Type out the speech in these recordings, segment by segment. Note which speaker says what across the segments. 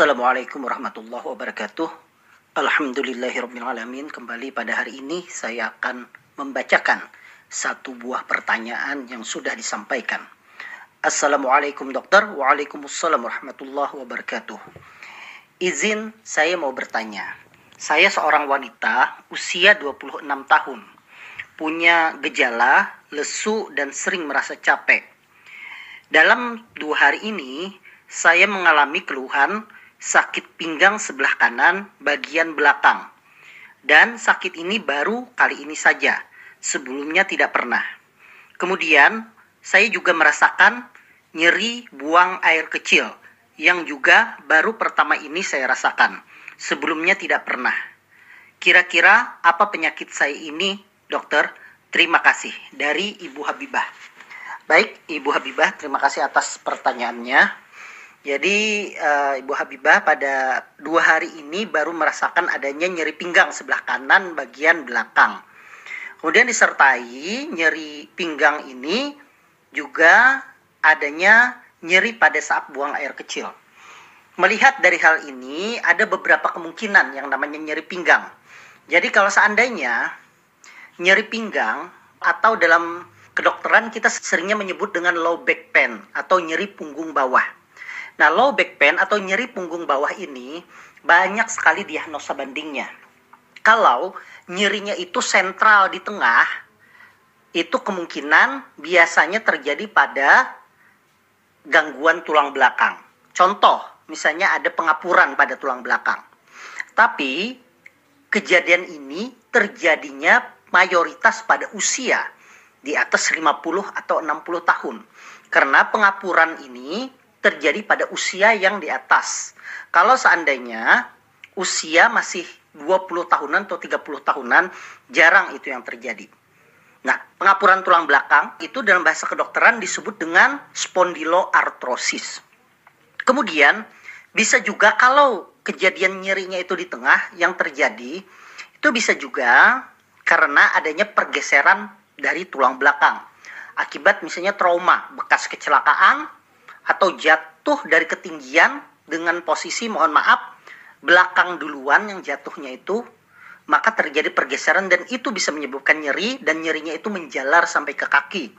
Speaker 1: Assalamualaikum warahmatullahi wabarakatuh. Alhamdulillahirrabbilalamin. Kembali pada hari ini saya akan membacakan satu buah pertanyaan yang sudah disampaikan. Assalamualaikum dokter. Waalaikumsalam warahmatullahi wabarakatuh. Izin saya mau bertanya. Saya seorang wanita usia 26 tahun. Punya gejala lesu dan sering merasa capek. Dalam dua hari ini saya mengalami keluhan sakit pinggang sebelah kanan bagian belakang. Dan sakit ini baru kali ini saja, sebelumnya tidak pernah. Kemudian, saya juga merasakan nyeri buang air kecil, yang juga baru pertama ini saya rasakan, sebelumnya tidak pernah. Kira-kira apa penyakit saya ini, dokter? Terima kasih. Dari Ibu Habibah. Baik, Ibu Habibah, terima kasih atas pertanyaannya. Jadi uh, Ibu Habibah pada dua hari ini baru merasakan adanya nyeri pinggang sebelah kanan bagian belakang. Kemudian disertai nyeri pinggang ini juga adanya nyeri pada saat buang air kecil. Melihat dari hal ini ada beberapa kemungkinan yang namanya nyeri pinggang. Jadi kalau seandainya nyeri pinggang atau dalam kedokteran kita seringnya menyebut dengan low back pain atau nyeri punggung bawah. Nah, low back pain atau nyeri punggung bawah ini banyak sekali diagnosa bandingnya. Kalau nyerinya itu sentral di tengah, itu kemungkinan biasanya terjadi pada gangguan tulang belakang. Contoh, misalnya ada pengapuran pada tulang belakang. Tapi kejadian ini terjadinya mayoritas pada usia di atas 50 atau 60 tahun. Karena pengapuran ini terjadi pada usia yang di atas. Kalau seandainya usia masih 20 tahunan atau 30 tahunan, jarang itu yang terjadi. Nah, pengapuran tulang belakang itu dalam bahasa kedokteran disebut dengan spondyloartrosis. Kemudian, bisa juga kalau kejadian nyerinya itu di tengah yang terjadi, itu bisa juga karena adanya pergeseran dari tulang belakang. Akibat misalnya trauma, bekas kecelakaan, atau jatuh dari ketinggian dengan posisi mohon maaf belakang duluan yang jatuhnya itu maka terjadi pergeseran dan itu bisa menyebabkan nyeri dan nyerinya itu menjalar sampai ke kaki.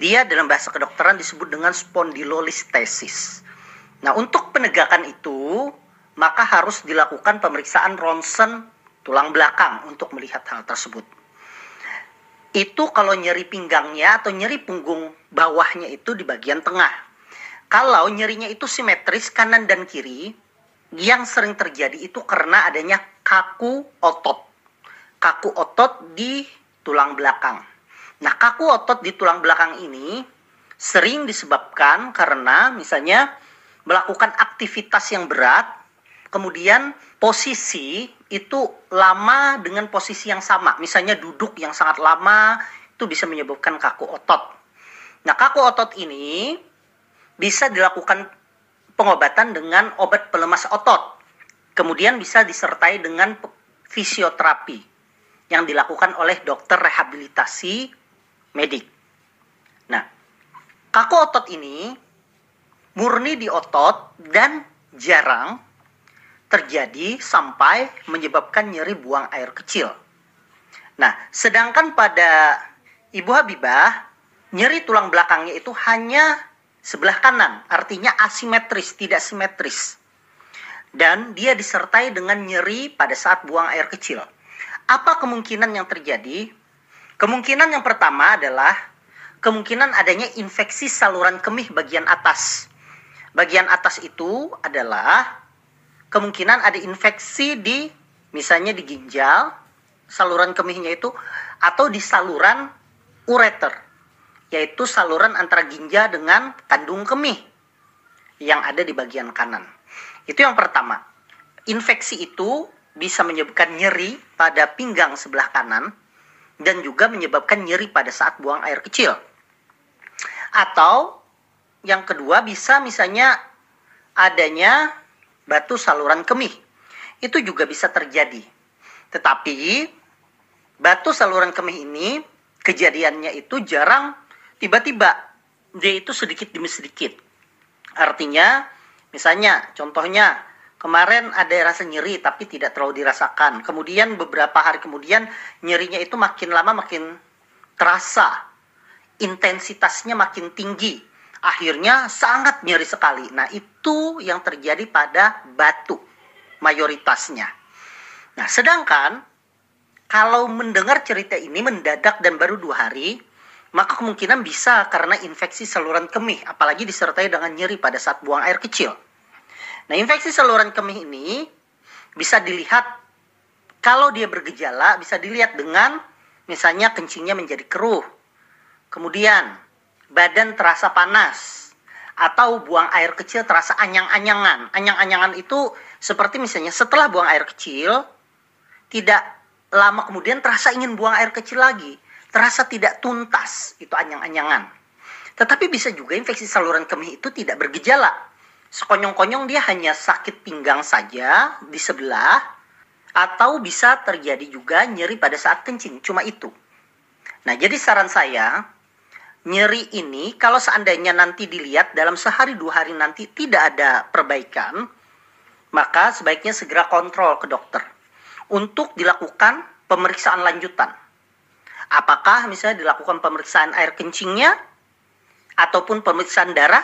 Speaker 1: Dia dalam bahasa kedokteran disebut dengan spondylolistesis. Nah, untuk penegakan itu maka harus dilakukan pemeriksaan ronsen tulang belakang untuk melihat hal tersebut. Itu kalau nyeri pinggangnya atau nyeri punggung bawahnya itu di bagian tengah. Kalau nyerinya itu simetris kanan dan kiri, yang sering terjadi itu karena adanya kaku otot. Kaku otot di tulang belakang. Nah, kaku otot di tulang belakang ini sering disebabkan karena misalnya melakukan aktivitas yang berat, kemudian posisi itu lama dengan posisi yang sama. Misalnya duduk yang sangat lama itu bisa menyebabkan kaku otot. Nah, kaku otot ini bisa dilakukan pengobatan dengan obat pelemas otot. Kemudian bisa disertai dengan fisioterapi yang dilakukan oleh dokter rehabilitasi medik. Nah, kaku otot ini murni di otot dan jarang terjadi sampai menyebabkan nyeri buang air kecil. Nah, sedangkan pada Ibu Habibah, nyeri tulang belakangnya itu hanya sebelah kanan, artinya asimetris, tidak simetris. Dan dia disertai dengan nyeri pada saat buang air kecil. Apa kemungkinan yang terjadi? Kemungkinan yang pertama adalah kemungkinan adanya infeksi saluran kemih bagian atas. Bagian atas itu adalah kemungkinan ada infeksi di misalnya di ginjal, saluran kemihnya itu atau di saluran ureter yaitu saluran antara ginja dengan kandung kemih yang ada di bagian kanan. Itu yang pertama. Infeksi itu bisa menyebabkan nyeri pada pinggang sebelah kanan dan juga menyebabkan nyeri pada saat buang air kecil. Atau yang kedua bisa misalnya adanya batu saluran kemih. Itu juga bisa terjadi. Tetapi batu saluran kemih ini kejadiannya itu jarang tiba-tiba dia itu sedikit demi sedikit. Artinya, misalnya contohnya Kemarin ada rasa nyeri tapi tidak terlalu dirasakan. Kemudian beberapa hari kemudian nyerinya itu makin lama makin terasa. Intensitasnya makin tinggi. Akhirnya sangat nyeri sekali. Nah, itu yang terjadi pada batu mayoritasnya. Nah, sedangkan kalau mendengar cerita ini mendadak dan baru dua hari, maka kemungkinan bisa karena infeksi saluran kemih, apalagi disertai dengan nyeri pada saat buang air kecil. Nah, infeksi saluran kemih ini bisa dilihat kalau dia bergejala bisa dilihat dengan misalnya kencingnya menjadi keruh. Kemudian badan terasa panas atau buang air kecil terasa anyang-anyangan. Anyang-anyangan itu seperti misalnya setelah buang air kecil tidak lama kemudian terasa ingin buang air kecil lagi, terasa tidak tuntas, itu anyang-anyangan. Tetapi bisa juga infeksi saluran kemih itu tidak bergejala sekonyong-konyong dia hanya sakit pinggang saja di sebelah atau bisa terjadi juga nyeri pada saat kencing, cuma itu. Nah, jadi saran saya, nyeri ini kalau seandainya nanti dilihat dalam sehari dua hari nanti tidak ada perbaikan, maka sebaiknya segera kontrol ke dokter untuk dilakukan pemeriksaan lanjutan. Apakah misalnya dilakukan pemeriksaan air kencingnya ataupun pemeriksaan darah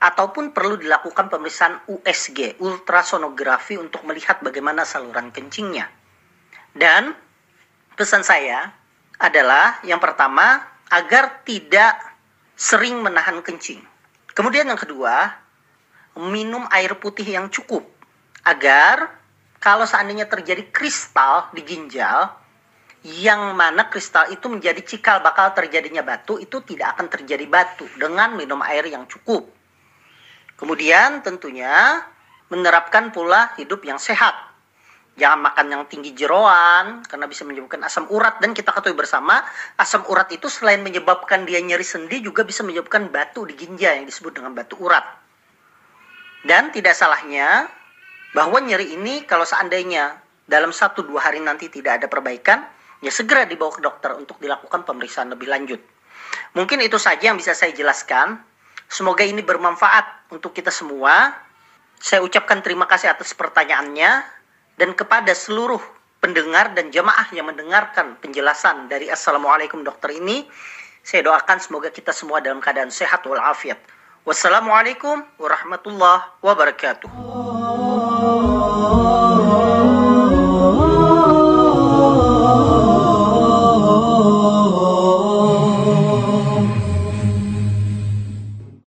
Speaker 1: ataupun perlu dilakukan pemeriksaan USG, ultrasonografi untuk melihat bagaimana saluran kencingnya. Dan pesan saya adalah yang pertama agar tidak sering menahan kencing. Kemudian yang kedua, minum air putih yang cukup agar kalau seandainya terjadi kristal di ginjal yang mana kristal itu menjadi cikal bakal terjadinya batu itu tidak akan terjadi batu dengan minum air yang cukup. Kemudian tentunya menerapkan pola hidup yang sehat. Jangan makan yang tinggi jeroan karena bisa menyebabkan asam urat dan kita ketahui bersama asam urat itu selain menyebabkan dia nyeri sendi juga bisa menyebabkan batu di ginjal yang disebut dengan batu urat. Dan tidak salahnya bahwa nyeri ini kalau seandainya dalam satu dua hari nanti tidak ada perbaikan, ya segera dibawa ke dokter untuk dilakukan pemeriksaan lebih lanjut. Mungkin itu saja yang bisa saya jelaskan. Semoga ini bermanfaat untuk kita semua. Saya ucapkan terima kasih atas pertanyaannya dan kepada seluruh pendengar dan jemaah yang mendengarkan penjelasan dari Assalamualaikum dokter ini. Saya doakan semoga kita semua dalam keadaan sehat walafiat. Wassalamualaikum warahmatullahi wabarakatuh.